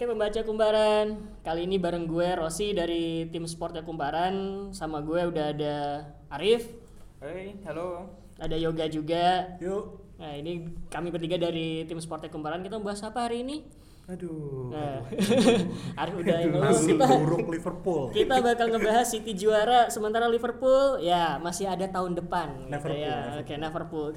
Oke pembaca Kumbaran, kali ini bareng gue Rosi dari tim Sportnya Kumbaran, sama gue udah ada Arif, Hai, halo. ada Yoga juga. Yuk. Nah ini kami bertiga dari tim Sportnya Kumbaran, kita membahas apa hari ini? Aduh. Nah, udah Aduh, ngeluh, nasib kita buruk Liverpool. kita bakal ngebahas City juara, sementara Liverpool ya masih ada tahun depan. gitu Liverpool, ya. Liverpool. Oke, Liverpool.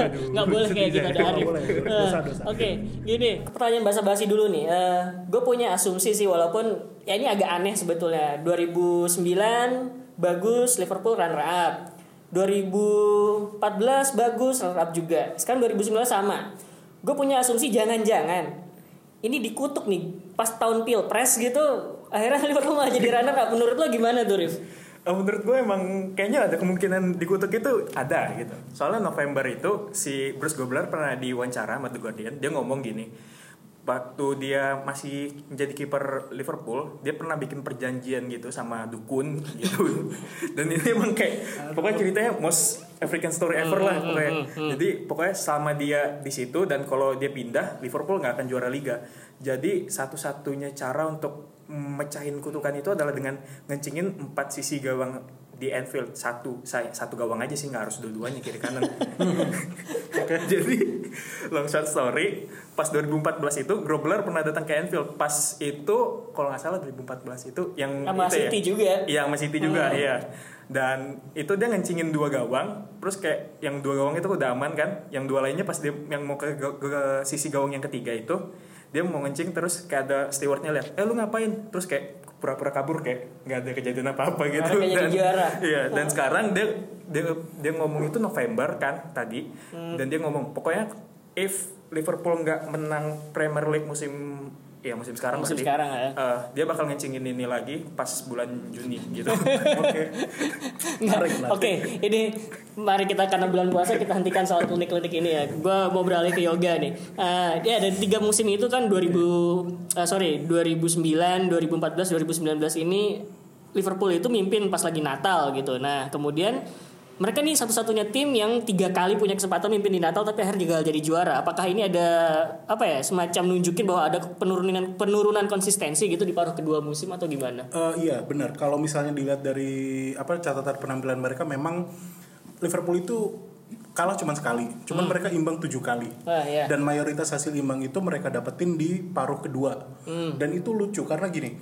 Aduh, nggak boleh kayak gitu ada Arif. Eh. Oke, gini pertanyaan bahasa basi dulu nih. Eh, gue punya asumsi sih walaupun ya ini agak aneh sebetulnya. 2009 bagus Liverpool runner up. 2014 bagus runner up juga. Sekarang 2019 sama. Gue punya asumsi jangan-jangan ini dikutuk nih pas tahun pilpres gitu akhirnya Liverpool malah jadi runner up. Menurut lo gimana tuh Rif? Eh, menurut gue emang kayaknya ada kemungkinan dikutuk itu ada gitu. Soalnya November itu si Bruce Gobler pernah diwawancara sama The Guardian, dia ngomong gini. Waktu dia masih menjadi kiper Liverpool, dia pernah bikin perjanjian gitu sama dukun gitu. Dan ini emang kayak pokoknya ceritanya most African story ever lah pokoknya. Jadi pokoknya selama dia di situ dan kalau dia pindah, Liverpool nggak akan juara liga. Jadi satu-satunya cara untuk mecahin kutukan itu adalah dengan ngencingin empat sisi gawang di Anfield satu saya satu gawang aja sih nggak harus dua-duanya kiri kanan Oke, jadi long shot story pas 2014 itu Grobler pernah datang ke Anfield. Pas itu kalau nggak salah 2014 itu yang Sama itu City juga. Iya sama City juga iya. Dan itu dia ngencingin dua gawang terus kayak yang dua gawang itu udah aman kan? Yang dua lainnya pas dia yang mau ke, ke- ke sisi gawang yang ketiga itu dia mau ngencing terus kayak ada stewardnya lihat eh lu ngapain? Terus kayak pura-pura kabur kayak nggak ada kejadian apa-apa gitu jadi juara. iya dan sekarang dia dia dia ngomong itu November kan tadi. Hmm. dan dia ngomong pokoknya if Liverpool nggak menang Premier League musim ya musim sekarang Musim berarti, sekarang ya. eh, dia bakal ngencingin ini lagi pas bulan Juni gitu Oke. Oke, ini mari kita karena bulan puasa kita hentikan soal klinik-klinik ini ya. Gua mau beralih ke yoga nih. Eh, ya ada tiga musim itu kan 2000 eh, sorry 2009, 2014, 2019 ini Liverpool itu mimpin pas lagi Natal gitu. Nah kemudian mereka nih satu-satunya tim yang tiga kali punya kesempatan mimpin di Natal tapi akhirnya gagal jadi juara. Apakah ini ada apa ya semacam nunjukin bahwa ada penurunan penurunan konsistensi gitu di paruh kedua musim atau gimana? Eh, iya benar. Kalau misalnya dilihat dari apa catatan penampilan mereka, memang Liverpool itu kalah cuma sekali. Cuman mereka imbang tujuh kali. Ah, iya. Dan mayoritas hasil imbang itu mereka dapetin di paruh kedua. Dan itu lucu karena gini,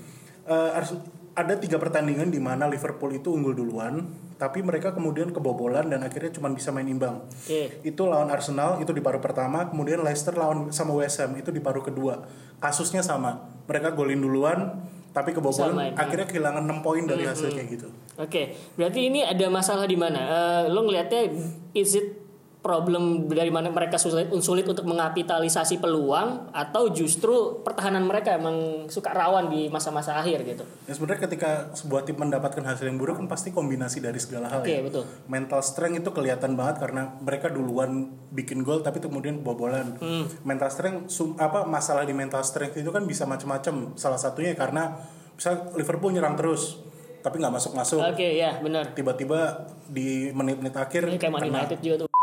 Ars- ada tiga pertandingan di mana Liverpool itu unggul duluan, tapi mereka kemudian kebobolan dan akhirnya cuma bisa main imbang. Oke. Itu lawan Arsenal itu di paruh pertama, kemudian Leicester lawan sama West Ham itu di paruh kedua. Kasusnya sama. Mereka golin duluan tapi kebobolan main, akhirnya kehilangan 6 poin dari hasil kayak gitu. Oke, berarti ini ada masalah di mana? Eh, lo ngelihatnya is it problem dari mana mereka sulit, sulit untuk mengapitalisasi peluang atau justru pertahanan mereka emang suka rawan di masa-masa akhir gitu? Ya sebenarnya ketika sebuah tim mendapatkan hasil yang buruk kan pasti kombinasi dari segala hal Oke, ya. betul. Mental strength itu kelihatan banget karena mereka duluan bikin gol tapi kemudian kebobolan. Hmm. Mental strength sum- apa masalah di mental strength itu kan bisa macam-macam. Salah satunya karena bisa Liverpool nyerang terus tapi nggak masuk-masuk. Oke, ya benar. Tiba-tiba di menit-menit akhir Ini kayak Man. United juga tuh.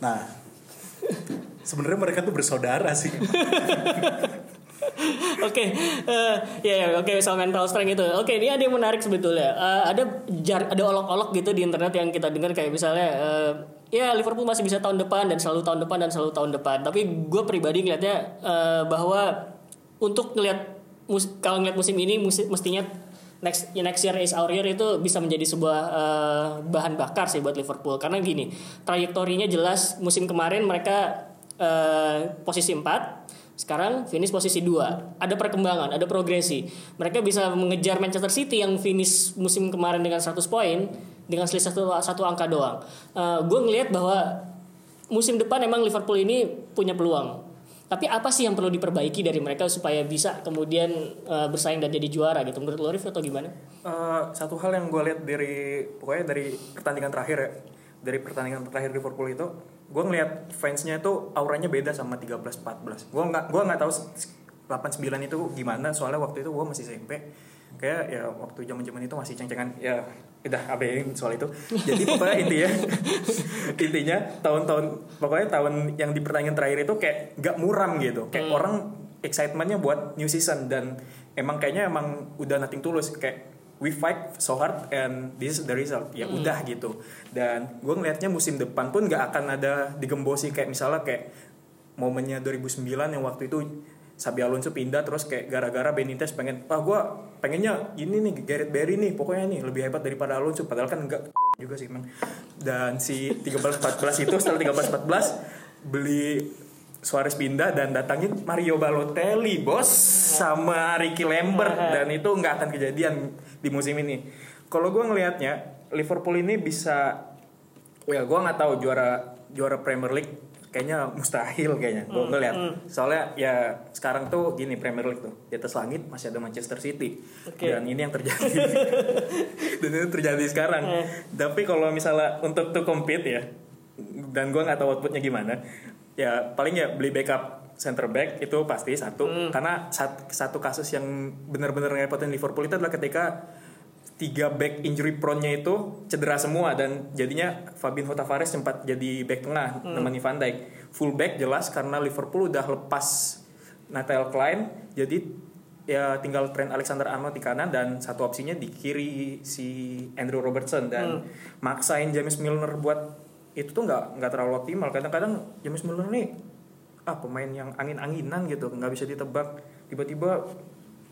Nah, sebenarnya mereka tuh bersaudara sih. Oke, eh, ya ya oke soal mental strength itu. Oke, ini ada yang menarik sebetulnya. Eh, ada jar, ada olok-olok gitu di internet yang kita dengar kayak misalnya eh, ya Liverpool masih bisa tahun depan dan selalu tahun depan dan selalu tahun depan. Tapi gue pribadi ngelihatnya eh, bahwa untuk ngelihat mus- kalau ngelihat musim ini musim, mestinya next next year is our year itu bisa menjadi sebuah eh, bahan bakar sih buat Liverpool. Karena gini trajektorinya jelas musim kemarin mereka eh, posisi 4 sekarang finish posisi 2 ada perkembangan ada progresi. Mereka bisa mengejar Manchester City yang finish musim kemarin dengan 100 poin dengan selisih satu, satu angka doang. Gue ngelihat bahwa musim depan emang Liverpool ini punya peluang tapi apa sih yang perlu diperbaiki dari mereka supaya bisa kemudian eh, bersaing dan jadi juara gitu? Menurut lo Rif atau gimana? Eh, satu hal yang gue lihat dari pokoknya dari pertandingan terakhir ya dari pertandingan terakhir Liverpool itu gue ngelihat fansnya itu auranya beda sama 13-14 gue nggak gue nggak tahu 89 itu gimana soalnya waktu itu gue masih SMP kayak ya waktu zaman zaman itu masih ceng-cengan ya udah abein soal itu. Jadi pokoknya intinya intinya tahun-tahun pokoknya tahun yang di pertandingan terakhir itu kayak nggak muram gitu. Kayak orang excitementnya buat new season dan emang kayaknya emang udah nothing tulus. Kayak we fight so hard and this is the result. Ya udah gitu. Dan gue ngelihatnya musim depan pun nggak akan ada digembosi. Kayak misalnya kayak momennya 2009 yang waktu itu Sabi Alonso pindah terus kayak gara-gara Benitez pengen ah gue pengennya ini nih Gareth Barry nih pokoknya nih lebih hebat daripada Alonso padahal kan enggak juga sih emang dan si 13-14 itu setelah 13-14 beli Suarez pindah dan datangin Mario Balotelli bos sama Ricky Lambert. Dan itu nggak akan kejadian di musim ini. Kalau gue ngelihatnya Liverpool ini bisa ya gue nggak tahu juara juara Premier League kayaknya mustahil kayaknya gue ngeliat. soalnya ya sekarang tuh gini Premier League tuh di atas langit masih ada Manchester City. Oke. dan ini yang terjadi. Dan itu terjadi sekarang. Eh. tapi kalau misalnya untuk to compete ya dan gue nggak tahu outputnya gimana ya paling ya beli backup center back itu pasti satu. Karena sat- satu kasus yang benar-benar ngerepotin Liverpool itu adalah ketika tiga back injury prone-nya itu cedera semua dan jadinya Fabinho Tavares sempat jadi back tengah nemani Van Dijk. Full back jelas karena Liverpool udah lepas Nathaniel Klein jadi ya tinggal Trent Alexander-Arnold di kanan dan satu opsinya di kiri si Andrew Robertson dan maksain James Milner buat itu tuh nggak nggak terlalu optimal. Kadang-kadang James Milner nih ah pemain yang angin-anginan gitu nggak bisa ditebak. Tiba-tiba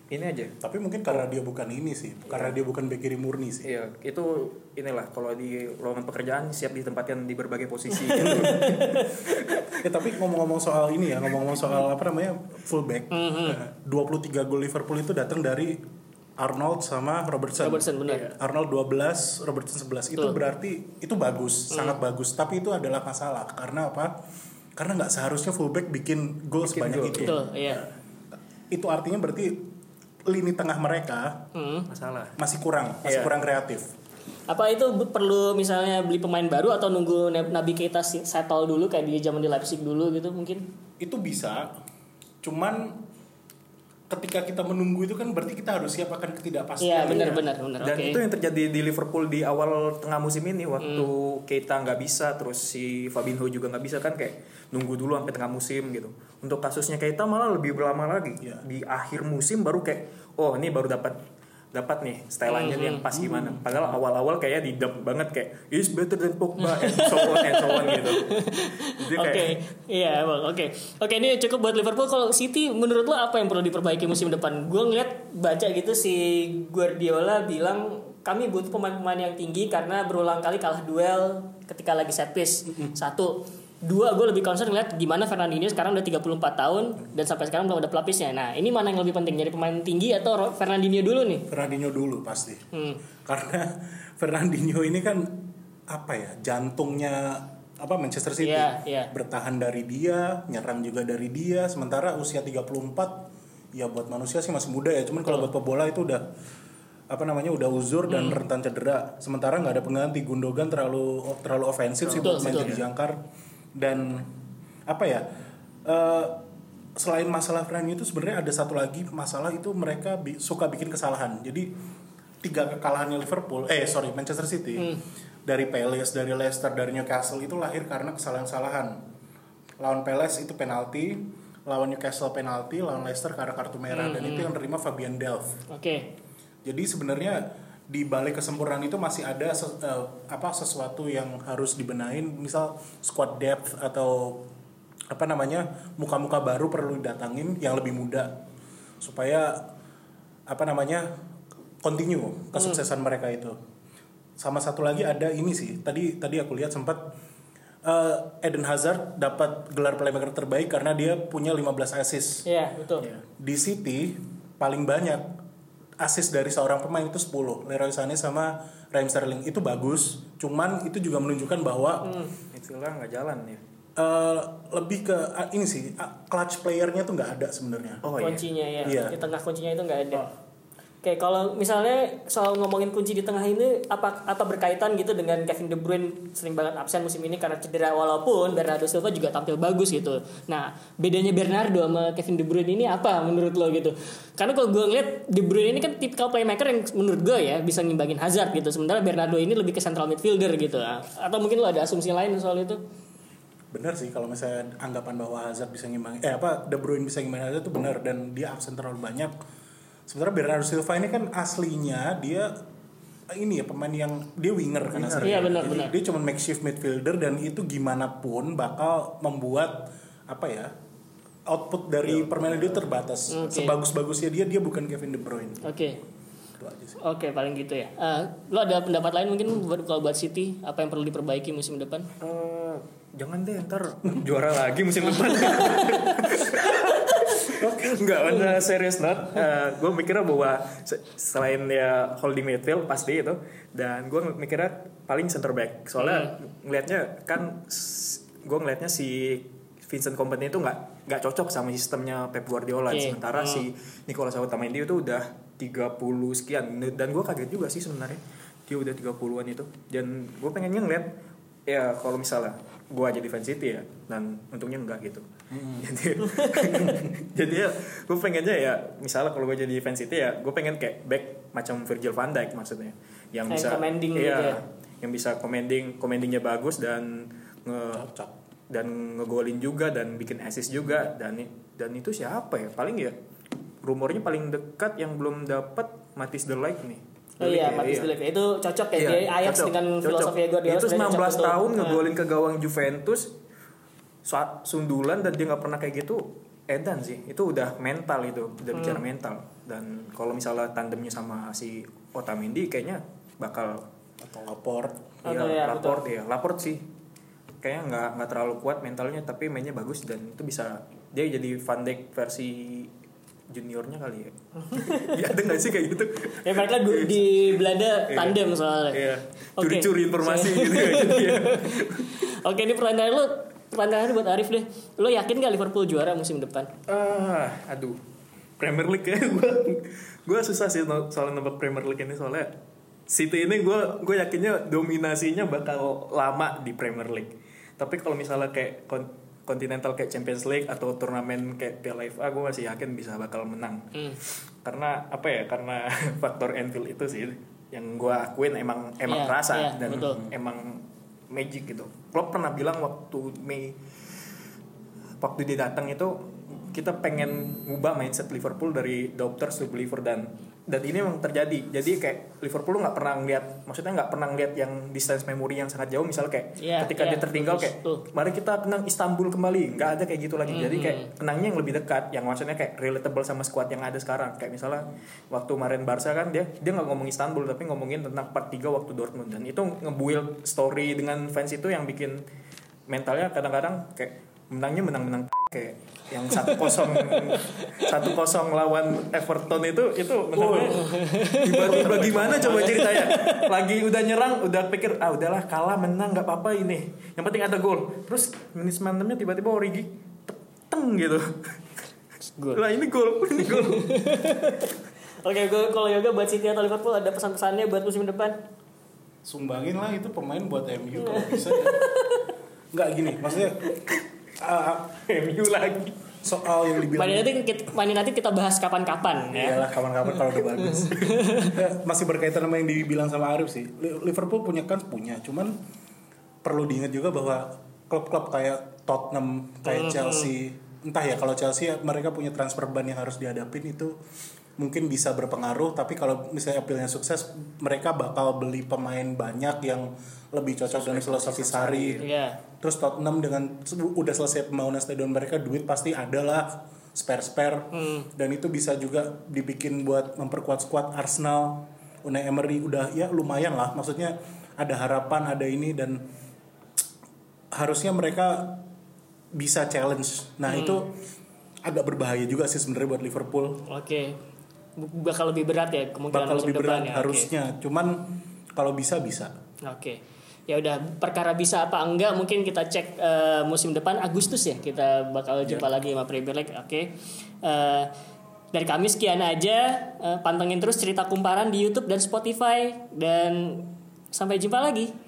ini aja Tapi mungkin karena dia bukan ini sih, karena dia bukan back kiri murni sih. Iya, itu inilah kalau di lowongan pekerjaan siap ditempatkan di berbagai posisi. gitu. Ya tapi ngomong-ngomong soal ini ya, ngomong-ngomong soal apa namanya fullback, Mm-hmm. eh, 23 gol Liverpool itu datang dari Arnold sama Robertson. Robertson benar. Arnold 12, Robertson 11 itu Betul. berarti itu bagus, sangat bagus. Tapi itu adalah masalah karena apa? Karena nggak seharusnya fullback bikin gol sebanyak gol, itu. Betul, iya. Itu artinya berarti lini tengah mereka Hmm. Masalah. masih kurang, masih Iya. kurang kreatif. Apa itu perlu misalnya beli pemain baru atau nunggu Nabi Keita si- settle dulu kayak di zaman di Leipzig dulu gitu mungkin? Itu bisa, cuman ketika kita menunggu itu kan berarti kita harus siap akan ketidakpastian. Iya, benar benar benar. Dan Oke. itu yang terjadi di Liverpool di awal tengah musim ini waktu Hmm. Keita nggak bisa, terus si Fabinho juga nggak bisa kan kayak nunggu dulu sampai tengah musim gitu. Untuk kasusnya Keita malah lebih lama lagi. Iya. Di akhir musim baru kayak oh ini baru dapat dapat nih styleannya nih Hmm. yang pas gimana. Padahal awal-awal kayak di dump banget kayak is better than Pogba and so on and so on gitu. Oke, kayak iya bang. Oke, oke ini cukup buat Liverpool. Kalau City, menurut lo apa yang perlu diperbaiki musim depan? Gue ngeliat baca gitu si Guardiola bilang kami butuh pemain-pemain yang tinggi karena berulang kali kalah duel ketika lagi set piece. Satu, dua gue lebih concern ngeliat gimana Fernandinho sekarang udah 34 tahun dan sampai sekarang belum ada pelapisnya. Nah ini mana yang lebih penting jadi pemain tinggi atau Fernandinho dulu nih? Fernandinho dulu pasti. Hmm. Karena Fernandinho ini kan apa ya jantungnya apa Manchester City Iya, iya. bertahan dari dia nyerang juga dari dia sementara usia 34 ya buat manusia sih masih muda ya cuman kalau buat pebola itu udah apa namanya udah uzur dan Hmm. rentan cedera sementara nggak ada pengganti Gundogan terlalu terlalu ofensif sih buat main jadi jangkar dan apa ya eh, selain masalah Fernandinho itu sebenarnya ada satu lagi masalah itu mereka bi- suka bikin kesalahan. Jadi tiga kekalahannya Liverpool eh sorry Manchester City. Hmm. dari Palace dari Leicester dari Newcastle itu lahir karena kesalahan-kesalahan. Lawan Palace itu penalti lawan Newcastle penalti lawan Leicester karena kartu merah. Dan itu yang terima Fabian Delph. Oke, jadi sebenarnya di balik kesempurnaan itu masih ada ses- eh, apa sesuatu yang harus dibenahin, misal squad depth atau apa namanya muka-muka baru perlu didatangin yang lebih muda supaya apa namanya continue kesuksesan mereka itu. Sama satu lagi ada ini sih. Tadi tadi aku lihat sempat eh, Eden Hazard dapat gelar playmaker terbaik karena dia punya 15 assist iya betul. di City paling banyak assist dari seorang pemain itu 10 Leroy Sané sama Raheem Sterling itu bagus cuman itu juga menunjukkan bahwa midfielder nggak jalan ya. eh, lebih ke ah, ini sih ah, clutch playernya tuh nggak ada sebenarnya Oh iya. kuncinya ya Iya. di tengah kuncinya itu nggak ada oke kalau misalnya soal ngomongin kunci di tengah ini apa apa berkaitan gitu dengan Kevin De Bruyne sering banget absen musim ini karena cedera walaupun Bernardo Silva juga tampil bagus gitu. Nah bedanya Bernardo sama Kevin De Bruyne ini apa menurut lo gitu? Karena kalau gue ngeliat De Bruyne ini kan tipikal playmaker yang menurut gue ya bisa ngimbangin Hazard gitu. Sementara Bernardo ini lebih ke central midfielder gitu. Atau mungkin lo ada asumsi lain soal itu? Benar sih kalau misalnya anggapan bahwa Hazard bisa ngimbang eh apa De Bruyne bisa ngimbang Hazard itu benar. Dan dia absen terlalu banyak sementara Bernardo Silva ini kan aslinya dia ini ya pemain yang dia winger kan aslinya. Iya, benar, Jadi benar. dia cuma makeshift midfielder dan itu gimana pun bakal membuat apa ya output dari permainan dia terbatas Oke. sebagus-bagusnya dia dia bukan Kevin De Bruyne Oke. sih Oke, paling gitu ya. Eh, lo ada pendapat lain mungkin buat kalau buat City apa yang perlu diperbaiki musim depan? Eh, jangan deh ntar juara lagi musim depan Enggak, bener serius not. gue mikirnya bahwa se- selain ya holding midfield pasti itu, dan gue mikirnya paling center back. Soalnya ngelihatnya kan, gue ngelihatnya si Vincent Kompany itu nggak nggak cocok sama sistemnya Pep Guardiola. Oke. Sementara si Nicolas Otamendi itu udah 30 sekian. Dan gue kaget juga sih sebenarnya dia udah 30-an itu. Dan gue pengennya ngeliat ya kalau misalnya gue jadi fan City ya dan untungnya enggak gitu jadi jadi ya gue pengennya ya misalnya kalau gue jadi fan City ya gue pengen kayak back macam Virgil van Dijk maksudnya yang Kayak bisa commanding iya, gitu ya. yang bisa commanding commandingnya bagus dan nge Cocok. dan ngegolin juga dan bikin assist juga dan dan itu siapa ya paling ya rumornya paling dekat yang belum dapat Matis the Ligt nih Oh iya, ya, Matis iya. De Ligt. Itu cocok ya Iya, dia Ajax cocok, dengan cocok. filosofi Guardiola. Itu sebenarnya 19 cocok tuh. tahun Nah. ngegolin ke gawang Juventus sundulan dan dia nggak pernah kayak gitu edan sih. Itu udah mental itu, udah Hmm. bicara mental. Dan kalau misalnya tandemnya sama si Otamendi kayaknya bakal atau Laporte Oh, ya, iya, laport ya, laport sih. Kayaknya nggak nggak terlalu kuat mentalnya tapi mainnya bagus dan itu bisa dia jadi Van Dijk versi juniornya kali ya. ya ada nggak sih kayak gitu? Ya mereka di Belanda tandem soalnya. Iya. Curi-curi informasi gitu ya. Iya. Oke, ini pertanyaan lu pertanyaan buat Arif deh. Lo yakin gak Liverpool juara musim depan? Ah, aduh. Premier League ya gue gue susah sih no- soal nebak Premier League ini soalnya City ini gue gue yakinnya dominasinya bakal lama di Premier League. Tapi kalau misalnya kayak Continental kayak Champions League atau turnamen kayak Piala FA gue masih yakin bisa bakal menang. Hmm. Karena apa ya? Karena faktor Anfield itu sih yang gue akuin emang emang Iya, terasa iya, dan betul. emang magic gitu. Klopp pernah bilang waktu Mei waktu dia datang itu kita pengen ngubah mindset Liverpool dari doubters to believer dan dan ini memang terjadi. Jadi kayak Liverpool nggak pernah ngeliat maksudnya nggak pernah ngeliat yang distance memory yang sangat jauh. Misalnya kayak Iya, ketika iya, dia tertinggal bagus, kayak mari kita menang Istanbul kembali. Nggak ada kayak gitu lagi. Jadi Mhm. kayak menangnya yang lebih dekat yang maksudnya kayak relatable sama squad yang ada sekarang. Kayak misalnya waktu kemarin Barca kan dia dia nggak ngomong Istanbul tapi ngomongin tentang part 3 waktu Dortmund. Dan itu ngebuild story dengan fans itu yang bikin mentalnya kadang-kadang kayak menangnya menang-menang kayak yang satu kosong. Satu kosong lawan Everton itu itu menangnya tiba-tiba gimana coba ceritanya? Lagi udah nyerang udah pikir ah udahlah kalah menang nggak apa-apa ini. Yang penting ada gol. Terus menit semantemnya tiba-tiba Origi teng gitu. Gol. lah ini gol ini gol. Oke, gue kalau yoga buat City atau Liverpool ada pesan-pesannya buat musim depan? sumbangin lah itu pemain buat MU kalau bisa ya. nggak gini maksudnya uh, MU lagi soal yang dibilang nanti kita, nanti kita bahas kapan-kapan ya. Iyalah kawan-kawan kalau udah bagus. Masih berkaitan sama yang dibilang sama Arif sih. Li- Liverpool punya kan punya, cuman perlu diingat juga bahwa klub-klub kayak Tottenham, kayak Chelsea, entah ya kalau Chelsea ya, mereka punya transfer ban yang harus dihadapin itu mungkin bisa berpengaruh tapi kalau misalnya appealnya sukses mereka bakal beli pemain banyak yang lebih cocok dengan filosofi Sari Iya. Terus Tottenham dengan udah selesai pembangunan stadion mereka duit pasti ada lah spare spare dan itu bisa juga dibikin buat memperkuat squad Arsenal. Unai Emery udah ya lumayan lah maksudnya ada harapan ada ini dan harusnya mereka bisa challenge. Nah itu agak berbahaya juga sih sebenarnya buat Liverpool. Oke. B- Bakal lebih berat ya kemungkinan Bakal lebih depan berat ya. Harusnya. Cuman kalau bisa bisa. Oke. Ya udah perkara bisa apa enggak mungkin kita cek eh, musim depan Agustus ya kita bakal jumpa lagi sama Premier League. Oke. Eh, dari kami sekian aja. Eh, pantengin terus cerita kumparan di YouTube dan Spotify dan sampai jumpa lagi.